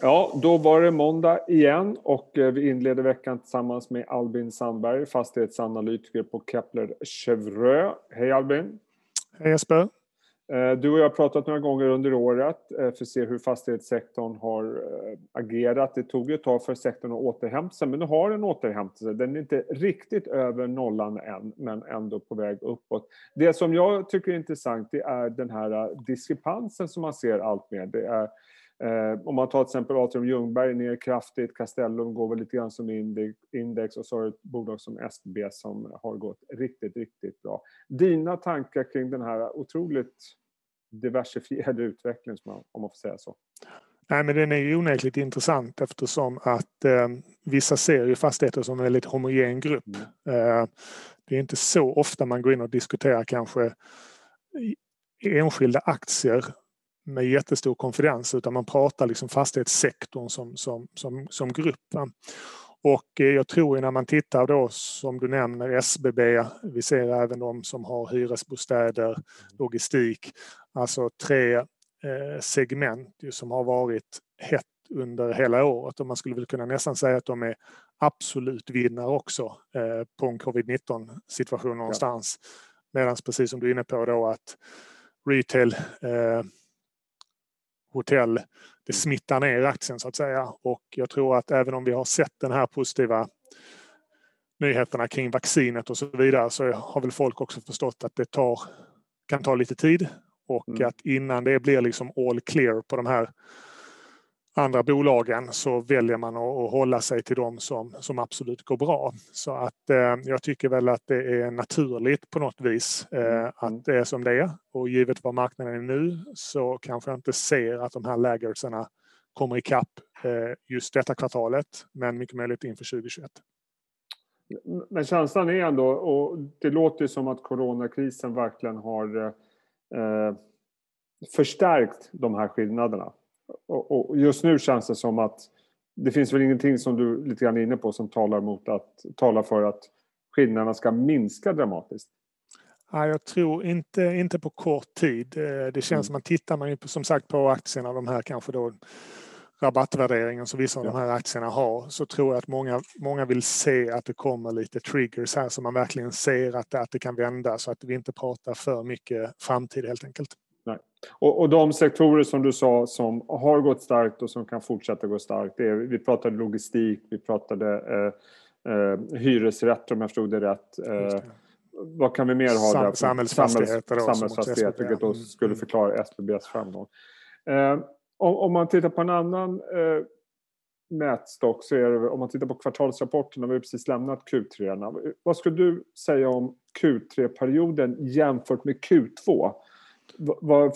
Ja, då var det måndag igen och eh, vi inleder veckan tillsammans med Albin Sandberg, fastighetsanalytiker på Kepler Chevreux. Hej Albin! Hej Jesper! Eh, du och jag har pratat några gånger under året eh, för att se hur fastighetssektorn har agerat. Det tog ett tag för sektorn att återhämta sig, men nu har den återhämtat sig. Den är inte riktigt över nollan än, men ändå på väg uppåt. Det som jag tycker är intressant det är den här diskrepansen som man ser allt mer. Det är Eh, om man tar till exempel Atrium Ljungberg ner kraftigt, Castellum går väl lite grann som index och så har du ett bolag som SBB som har gått riktigt, riktigt bra. Dina tankar kring den här otroligt diversifierade utvecklingen, om man får säga så? Nej, men den är ju onekligt intressant eftersom att eh, vissa ser ju fastigheter som en väldigt homogen grupp. Mm. Eh, det är inte så ofta man går in och diskuterar kanske enskilda aktier med jättestor konfidens utan man pratar liksom fastighetssektorn som, som, som, som grupp. Och eh, jag tror när man tittar då som du nämner SBB, vi ser även de som har hyresbostäder, logistik, alltså tre eh, segment som har varit hett under hela året och man skulle väl kunna nästan säga att de är absolut vinnare också eh, på en covid-19 situation någonstans. Ja. Medan precis som du är inne på då att retail hotell. Det mm. smittar ner aktien så att säga och jag tror att även om vi har sett den här positiva nyheterna kring vaccinet och så vidare så har väl folk också förstått att det tar, kan ta lite tid och mm. att innan det blir liksom all clear på de här andra bolagen så väljer man att, hålla sig till de som, som absolut går bra. Så att eh, jag tycker väl att det är naturligt på något vis eh, mm. att det är som det är. Och givet vad marknaden är nu så kanske jag inte ser att de här laggardsarna kommer ikapp eh, just detta kvartalet, men mycket möjligt inför 2021. Men känslan är ändå, och det låter som att coronakrisen verkligen har eh, förstärkt de här skillnaderna och, och just nu känns det som att det finns väl ingenting som du lite grann är inne på som talar, mot att, talar för att skillnaderna ska minska dramatiskt. Ja, jag tror inte, inte på kort tid. Eh, det känns mm. som att tittar man ju på, som sagt på aktierna, de här kanske då rabattvärderingen som vissa av ja. de här aktierna har så tror jag att många, många vill se att det kommer lite triggers här så man verkligen ser att, att det kan vända så att vi inte pratar för mycket framtid helt enkelt. Och, och, de sektorer som du sa som har gått starkt och som kan fortsätta gå starkt, är, vi pratade logistik, vi pratade eh, eh, hyresrätter om jag förstod det rätt. Eh, vad kan vi mer ha Sam, där? Samhällsfastigheter. Samhälls, samhällsfastigheter, vilket då skulle mm. förklara SBBs framgång. Eh, om, om, man tittar på en annan eh, mätstock så är det, om man tittar på kvartalsrapporterna, vi har precis lämnat Q3. Vad skulle du säga om Q3-perioden jämfört med Q2?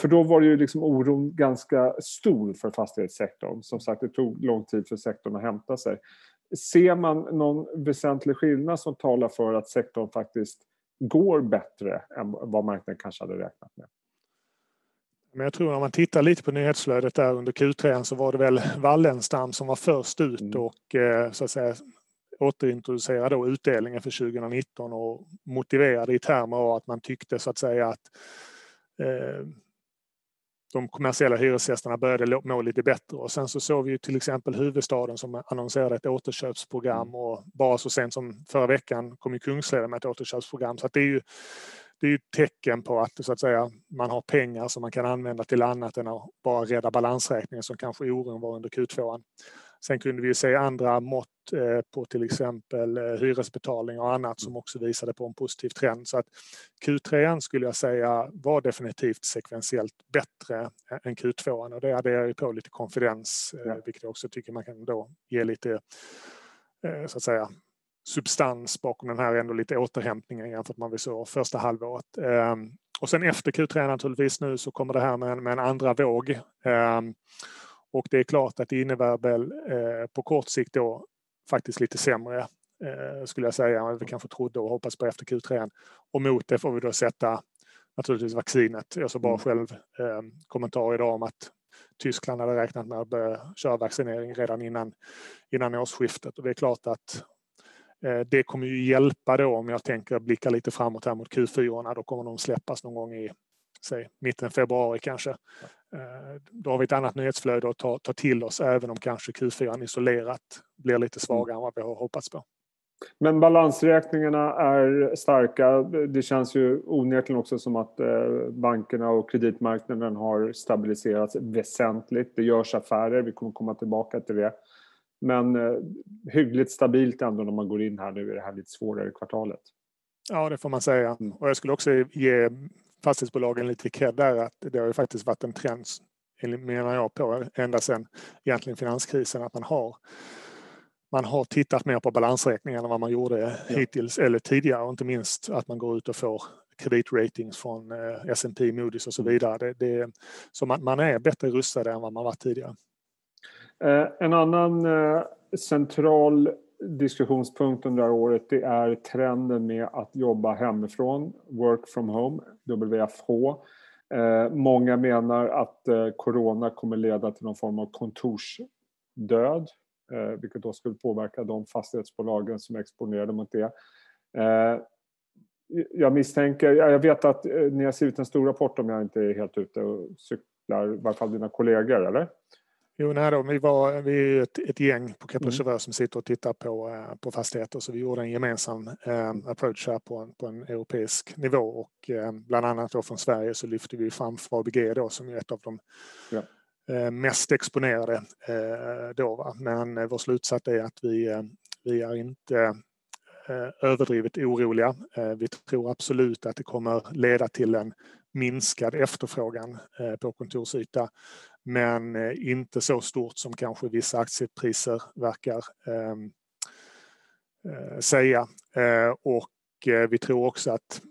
För då var ju liksom oron ganska stor för fastighetssektorn. Som sagt, det tog lång tid för sektorn att hämta sig. Ser man någon väsentlig skillnad som talar för att sektorn faktiskt går bättre än vad marknaden kanske hade räknat med? Men jag tror när man tittar lite på nyhetsflödet där under Q3 så var det väl Wallenstam som var först ut mm. och eh, så att säga återintroducerade då utdelningen för 2019 och motiverade i termer av att man tyckte så att säga att de kommersiella hyresgästerna började må lite bättre. Och sen så såg vi ju till exempel huvudstaden som annonserade ett återköpsprogram mm. och bara så sent som förra veckan kom ju Kungsleden med ett återköpsprogram. Så det är ju det är ett tecken på att, så att säga, man har pengar som man kan använda till annat än att bara rädda balansräkningen som kanske oron var under Q2. Sen kunde vi se andra mått eh, på till exempel eh, hyresbetalning och annat som också visade på en positiv trend. Så att Q3 skulle jag säga var definitivt sekventiellt bättre än Q2 och det adderar ju på lite konfidens, eh, vilket jag också tycker man kan då ge lite så att säga substans bakom den här ändå lite återhämtningen jämfört med vad vi såg första halvåret. Ehm, och sen efter Q3 naturligtvis nu så kommer det här med en, med en andra våg. Ehm, och det är klart att det innebär väl eh, på kort sikt då faktiskt lite sämre eh, skulle jag säga vad vi kanske trodde och hoppas på efter Q3. Och mot det får vi då sätta naturligtvis vaccinet. Jag såg bara mm. själv eh, kommentar idag om att Tyskland hade räknat med att börja köra vaccinering redan innan, innan årsskiftet och det är klart att det kommer ju hjälpa då om jag tänker blicka lite framåt här mot Q4. Då kommer de släppas någon gång i säg, mitten februari kanske. Då har vi ett annat nyhetsflöde att ta, ta till oss även om kanske Q4 isolerat blir lite mm. svagare än vad vi har hoppats på. Men balansräkningarna är starka. Det känns ju onekligen också som att bankerna och kreditmarknaden har stabiliserats väsentligt. Det görs affärer, vi kommer komma tillbaka till det. Men hyggligt stabilt ändå när man går in här nu i det här lite svårare kvartalet. Ja, det får man säga. Och jag skulle också ge fastighetsbolagen lite cred där att det har ju faktiskt varit en trend, menar jag på, ända sedan egentligen finanskrisen att man har man har tittat mer på balansräkningarna än vad man gjorde ja. hittills eller tidigare och inte minst att man går ut och får kreditratings från eh, S&P, Moody's och så mm. vidare. Det, det, så man, man, är bättre rustad än vad man varit tidigare. Eh, en annan eh, central diskussionspunkt under det här året det är trenden med att jobba hemifrån, work from home, WFH. Eh, många menar att corona kommer leda till någon form av kontorsdöd, vilket då skulle påverka de fastighetsbolagen som är exponerade mot det. Jag misstänker, jag vet att ni har skrivit en stor rapport om jag inte är helt ute och cyklar, i varje fall dina kollegor, eller? Jo, nej då, vi, var, vi är ett, ett gäng på Kepler mm. som sitter och tittar på, eh, på fastigheter så vi gjorde en gemensam eh, approach här på en, på en europeisk nivå och eh, bland annat då från Sverige så lyfte vi fram FABG då som är ett av de ja. eh, mest exponerade eh, då. Va? Men eh, vår slutsats är att vi, vi är inte överdrivet oroliga. Vi tror absolut att det kommer leda till en minskad efterfrågan på kontorsyta men eh, inte så stort som kanske vissa aktiepriser verkar ehm, eh, säga. Eh, och vi tror också att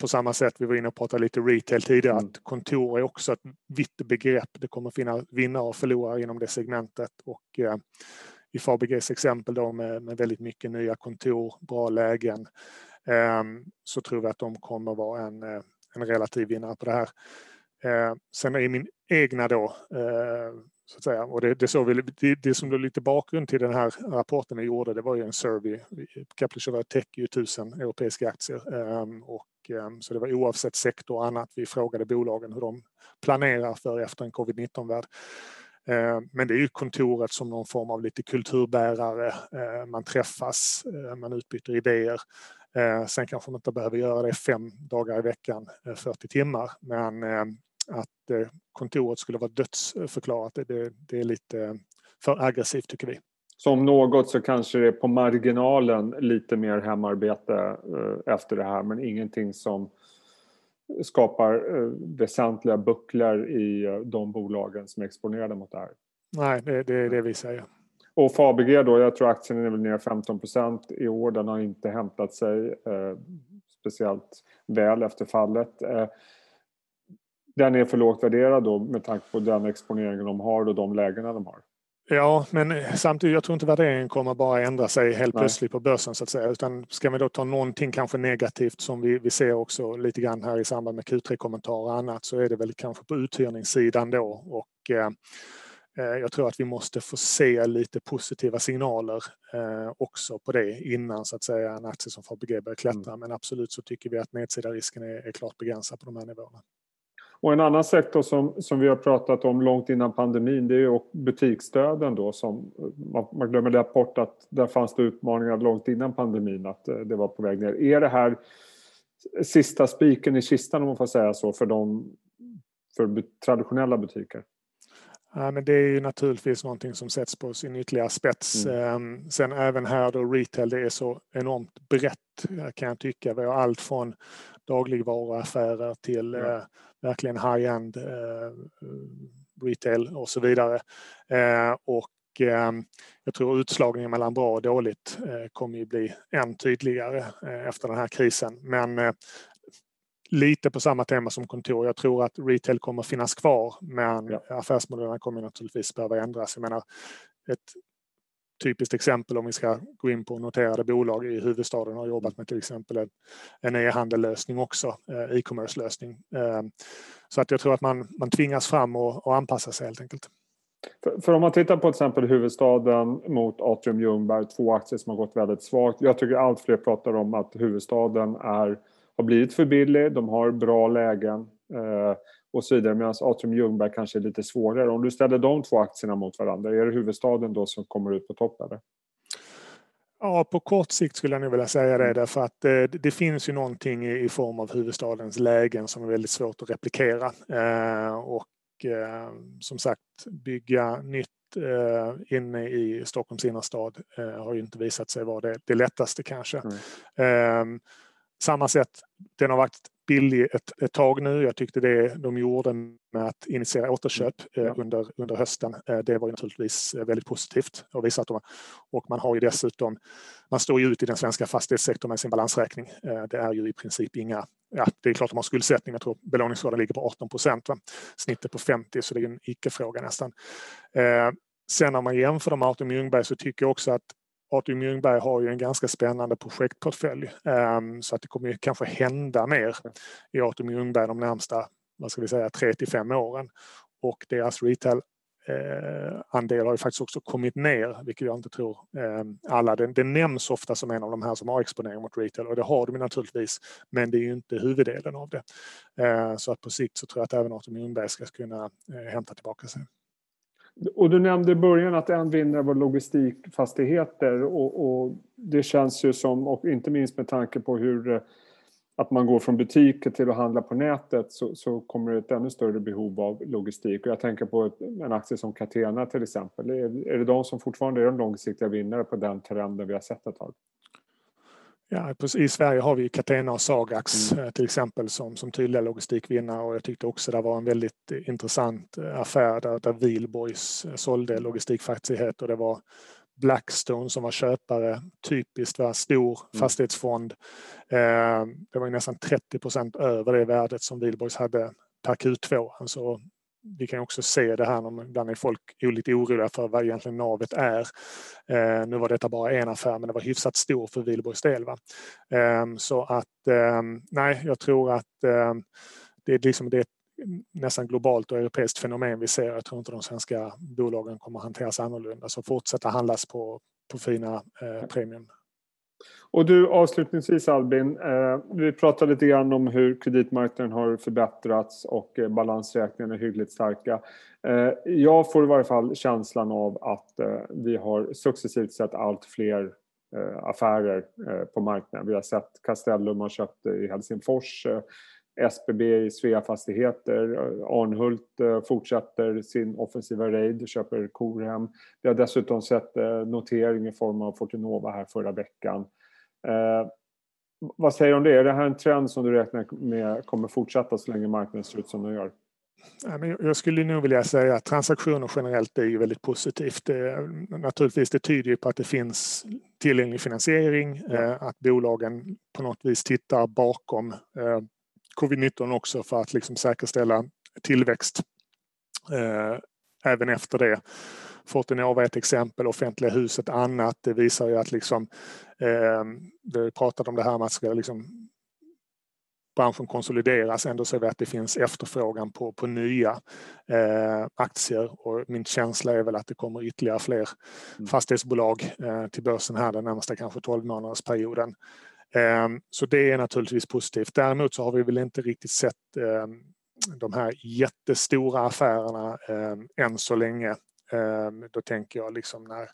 på samma sätt, vi var inne och pratade lite retail tidigare, mm. att kontor är också ett vitt begrepp. Det kommer finnas vinnare och förlorare inom det segmentet. Och i Fabeges exempel då med, med väldigt mycket nya kontor, bra lägen, ehm, så tror vi att de kommer vara en, en relativ vinnare på det här. Eh, sen är min egna då, eh, så att säga, och det, det, såg vi, det, det som blev lite bakgrund till den här rapporten vi gjorde, det var ju en survey. Kepler täcker ju tusen europeiska aktier eh, och eh, så det var oavsett sektor och annat. Vi frågade bolagen hur de planerar för efter en covid-19-värld. Ehm, men det är ju kontoret som någon form av lite kulturbärare. Eh, man träffas, eh, man utbyter idéer. Eh, sen kanske man inte behöver göra det fem dagar i veckan, 40 timmar, men ehm, att eh, kontoret skulle vara dödsförklarat, det, det är lite för aggressivt tycker vi. Som något så kanske det är på marginalen lite mer hemarbete eh, efter det här men ingenting som skapar eh, väsentliga bucklor i de bolagen som är exponerade mot det här. Nej, det, det är det vi säger. Och Fabege då, jag tror aktien är väl ner 15% i år. Den har inte hämtat sig eh, speciellt väl efter fallet. Eh, den är för lågt värderad då med tanke på den exponeringen de har och de lägena de har. Ja, men samtidigt, jag tror inte värderingen kommer bara ändra sig helt Nej. plötsligt på börsen så att säga. Utan ska vi då ta någonting kanske negativt som vi, vi ser också lite grann här i samband med Q3-kommentarer och annat så är det väl kanske på uthyrningssidan då. Och, eh, eh, jag tror att vi måste få se lite positiva signaler eh, också på det innan så att säga en aktie som Fabege börjar klättra. Mm. Men absolut så tycker vi att nedsida risken är, är klart begränsad på de här nivåerna. Och en annan sektor som, som vi har pratat om långt innan pandemin det är butiksstöden då som man, man glömmer lätt bort att där fanns det utmaningar långt innan pandemin att eh, det var på väg ner. Är det här sista spiken i kistan om man får säga så för, de, för traditionella butiker? Ja, men det är ju naturligtvis någonting som sätts på sin ytterligare spets. Mm. Ehm, sen även här då retail, det är så enormt brett kan jag tycka. Vi har allt från dagligvaruaffärer till ja. Eh, verkligen high-end eh, retail och så vidare. Eh, och eh, jag tror utslagningen mellan bra och dåligt eh, kommer ju bli än tydligare eh, efter den här krisen. Men lite på samma tema som kontor. Jag tror att retail kommer finnas kvar men ja. affärsmodellerna kommer naturligtvis behöva ändras. Jag menar, ett typiskt exempel om vi ska gå in på noterade bolag i huvudstaden har jobbat med till exempel en e-handellösning också, eh, e-commerce-lösning. Ehm, så att jag tror att man, man tvingas fram och, och anpassa sig helt enkelt. För, för, om man tittar på till exempel huvudstaden mot Atrium Ljungberg, två aktier som har gått väldigt svagt. Jag tycker allt fler pratar om att huvudstaden är, har blivit för billig, de har bra lägen. Eh, och så vidare medan Atrium Ljungberg kanske är lite svårare. Om du ställer de två aktierna mot varandra, är det huvudstaden då som kommer ut på topp eller? Ja, på kort sikt skulle jag nog vilja säga det därför att det, det finns ju någonting i, form av huvudstadens lägen som är väldigt svårt att replikera. Eh, och eh, som sagt, bygga nytt eh, inne i Stockholms innerstad eh, har ju inte visat sig vara det, det lättaste kanske. Mm. samma sätt, den har varit billig ett, ett tag nu. Jag tyckte det de gjorde med att initiera återköp mm. eh, under, under hösten, eh, det var naturligtvis eh, väldigt positivt och visat dem. Och man har ju dessutom, man står ju ut i den svenska fastighetssektorn med sin balansräkning. Det är ju i princip inga, ja det är klart de har skuldsättning, jag tror belåningsgraden ligger på 18 procent, snittet på 50 så det är en icke-fråga nästan. Sen när man jämför med Artur Ljungberg så tycker jag också att Artur Ljungberg har ju en ganska spännande projektportfölj ehm, så att det kommer ju kanske hända mer i Artur Ljungberg de närmsta vad ska vi säga, tre till fem åren. Och deras retail-andel eh, har ju faktiskt också kommit ner, vilket jag inte tror ehm, alla. Det, det nämns ofta som en av de här som har exponering mot retail och det har de naturligtvis, men det är ju inte huvuddelen av det. Eh, så att på sikt så tror jag att även Artur Ljungberg ska kunna eh, hämta tillbaka sig. Och du nämnde i början att en vinnare var logistikfastigheter och, och, det känns ju som, och inte minst med tanke på hur eh, att man går från butiker till att handla på nätet så, så kommer det ett ännu större behov av logistik. Och jag tänker på ett, en aktie som Catena till exempel. Är, är det de som fortfarande är de långsiktiga vinnare på den trenden vi har sett ett tag? Ja, I Sverige har vi Catena och Sagax mm. Eh, till exempel som, som tydliga logistikvinnare och jag tyckte också det var en väldigt intressant eh, affär där, där Wihlborgs eh, sålde logistikfastigheter. Det var Blackstone som var köpare, typiskt var stor mm. fastighetsfond. Eh, det var nästan 30 procent över det värdet som Wihlborgs hade per Q2. Alltså vi kan också se det här när ibland är folk lite oroliga för vad egentligen navet är. Eh, nu var detta bara en affär men det var hyfsat stor för Wihlborgs del. Va? Eh, så att eh, nej, jag tror att ehm, det är liksom det nästan globalt och europeiskt fenomen vi ser. Jag tror inte de svenska bolagen kommer att hanteras annorlunda. Så fortsätta handlas på, på fina eh, premium. Och du avslutningsvis Albin, eh, vi pratade lite grann om hur kreditmarknaden har förbättrats och eh, balansräkningarna är hyggligt starka. Eh, jag får i varje fall känslan av att eh, vi har successivt sett allt fler eh, affärer eh, på marknaden. Vi har sett Castellum har köpt i Helsingfors, eh, SBB i Svea Fastigheter, Arnhult fortsätter sin offensiva raid, köper Korhem. Vi har dessutom sett notering i form av Fortinova här förra veckan. Eh, vad säger du om det? Är det här en trend som du räknar med kommer fortsätta så länge marknaden ser ut som den gör? Jag skulle nog vilja säga att transaktioner generellt är ju väldigt positivt. Det, naturligtvis det tyder ju på att det finns tillgänglig finansiering, ja. Eh, att bolagen på något vis tittar bakom eh, covid-19 också för att liksom säkerställa tillväxt eh, även efter det. Fortinova är ett exempel, offentliga hus ett annat. Det visar ju att liksom, eh, vi pratat om det här med att ska liksom branschen konsolideras. Ändå ser vi att det finns efterfrågan på, på nya eh, aktier och min känsla är väl att det kommer ytterligare fler mm. fastighetsbolag eh, till börsen här den närmaste kanske 12 månadersperioden. Eh, Ehm, så det är naturligtvis positivt. Däremot så har vi väl inte riktigt sett ehm, de här jättestora affärerna ehm, än så länge. Då tänker jag liksom när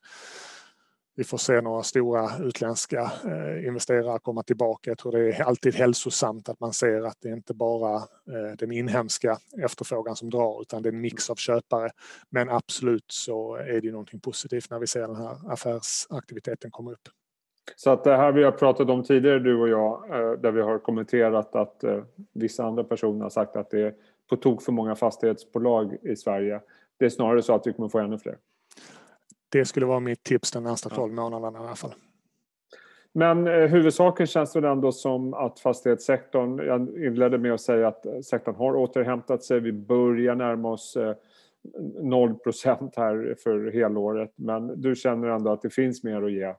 vi får se några stora utländska eh, investerare komma tillbaka. Jag tror det är alltid hälsosamt att man ser att det inte bara är den inhemska efterfrågan som drar utan det är en mix av köpare. Men absolut så är det någonting positivt när vi ser den här affärsaktiviteten komma upp. Så att det här vi har pratat om tidigare du och jag eh, där vi har kommenterat att vissa andra personer har sagt att det är på tok för många fastighetsbolag i Sverige det är snarare så att vi kommer få ännu fler. Det skulle vara mitt tips de närmsta 12 månaderna i alla fall. Men eh, huvudsaken känns väl ändå som att fastighetssektorn, jag inledde med att säga att sektorn har återhämtat sig. Vi börjar närma oss eh, 0 här för helåret. Men du känner ändå att det finns mer att ge eh,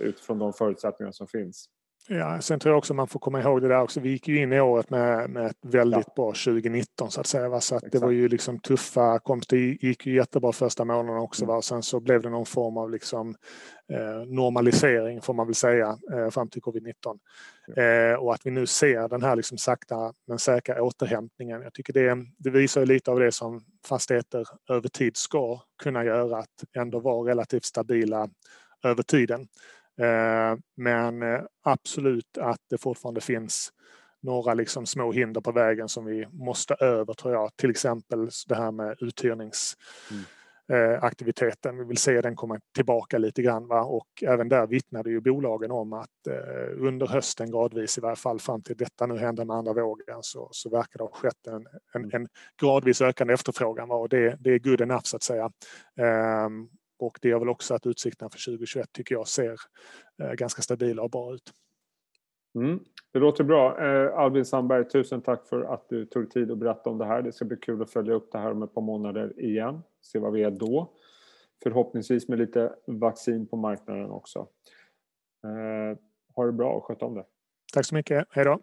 utifrån de förutsättningar som finns? Ja, sen tror jag också man får komma ihåg det där också. Vi gick ju in i året med, med ett väldigt ja. bra 2019 så att säga. Va? Så att det var ju liksom tuffa komst. Det gick ju jättebra första månaderna också. Mm. Va? Sen så blev det någon form av liksom, eh, normalisering får man väl säga eh, fram till covid-19. Mm. Eh, och att vi nu ser den här liksom sakta men säkra återhämtningen. Jag tycker det, det visar lite av det som fastigheter över tid ska kunna göra. Att ändå vara relativt stabila över tiden. Eh, men eh, absolut att det fortfarande finns några liksom små hinder på vägen som vi måste över tror jag. Till exempel det här med uthyrningsaktiviteten. Mm. Vi vill se den komma tillbaka lite grann. Va? Och även där vittnade ju bolagen om att under hösten gradvis i varje fall fram till detta nu hände med andra vågen så, så verkar det ha skett en, en, mm. en gradvis ökande efterfrågan. Va? Och det, det är good enough så att säga. Och det gör väl också att utsikterna för 2021 tycker jag ser eh, ganska stabila och bra ut. Mm. Det låter bra. Eh, Albin Sandberg, tusen tack för att du tog tid att berätta om det här. Det ska bli kul att följa upp det här om ett par månader igen. Se vad vi är då. Förhoppningsvis med lite vaccin på marknaden också. Eh, ha det bra och sköt om det. Tack så mycket. Hej då.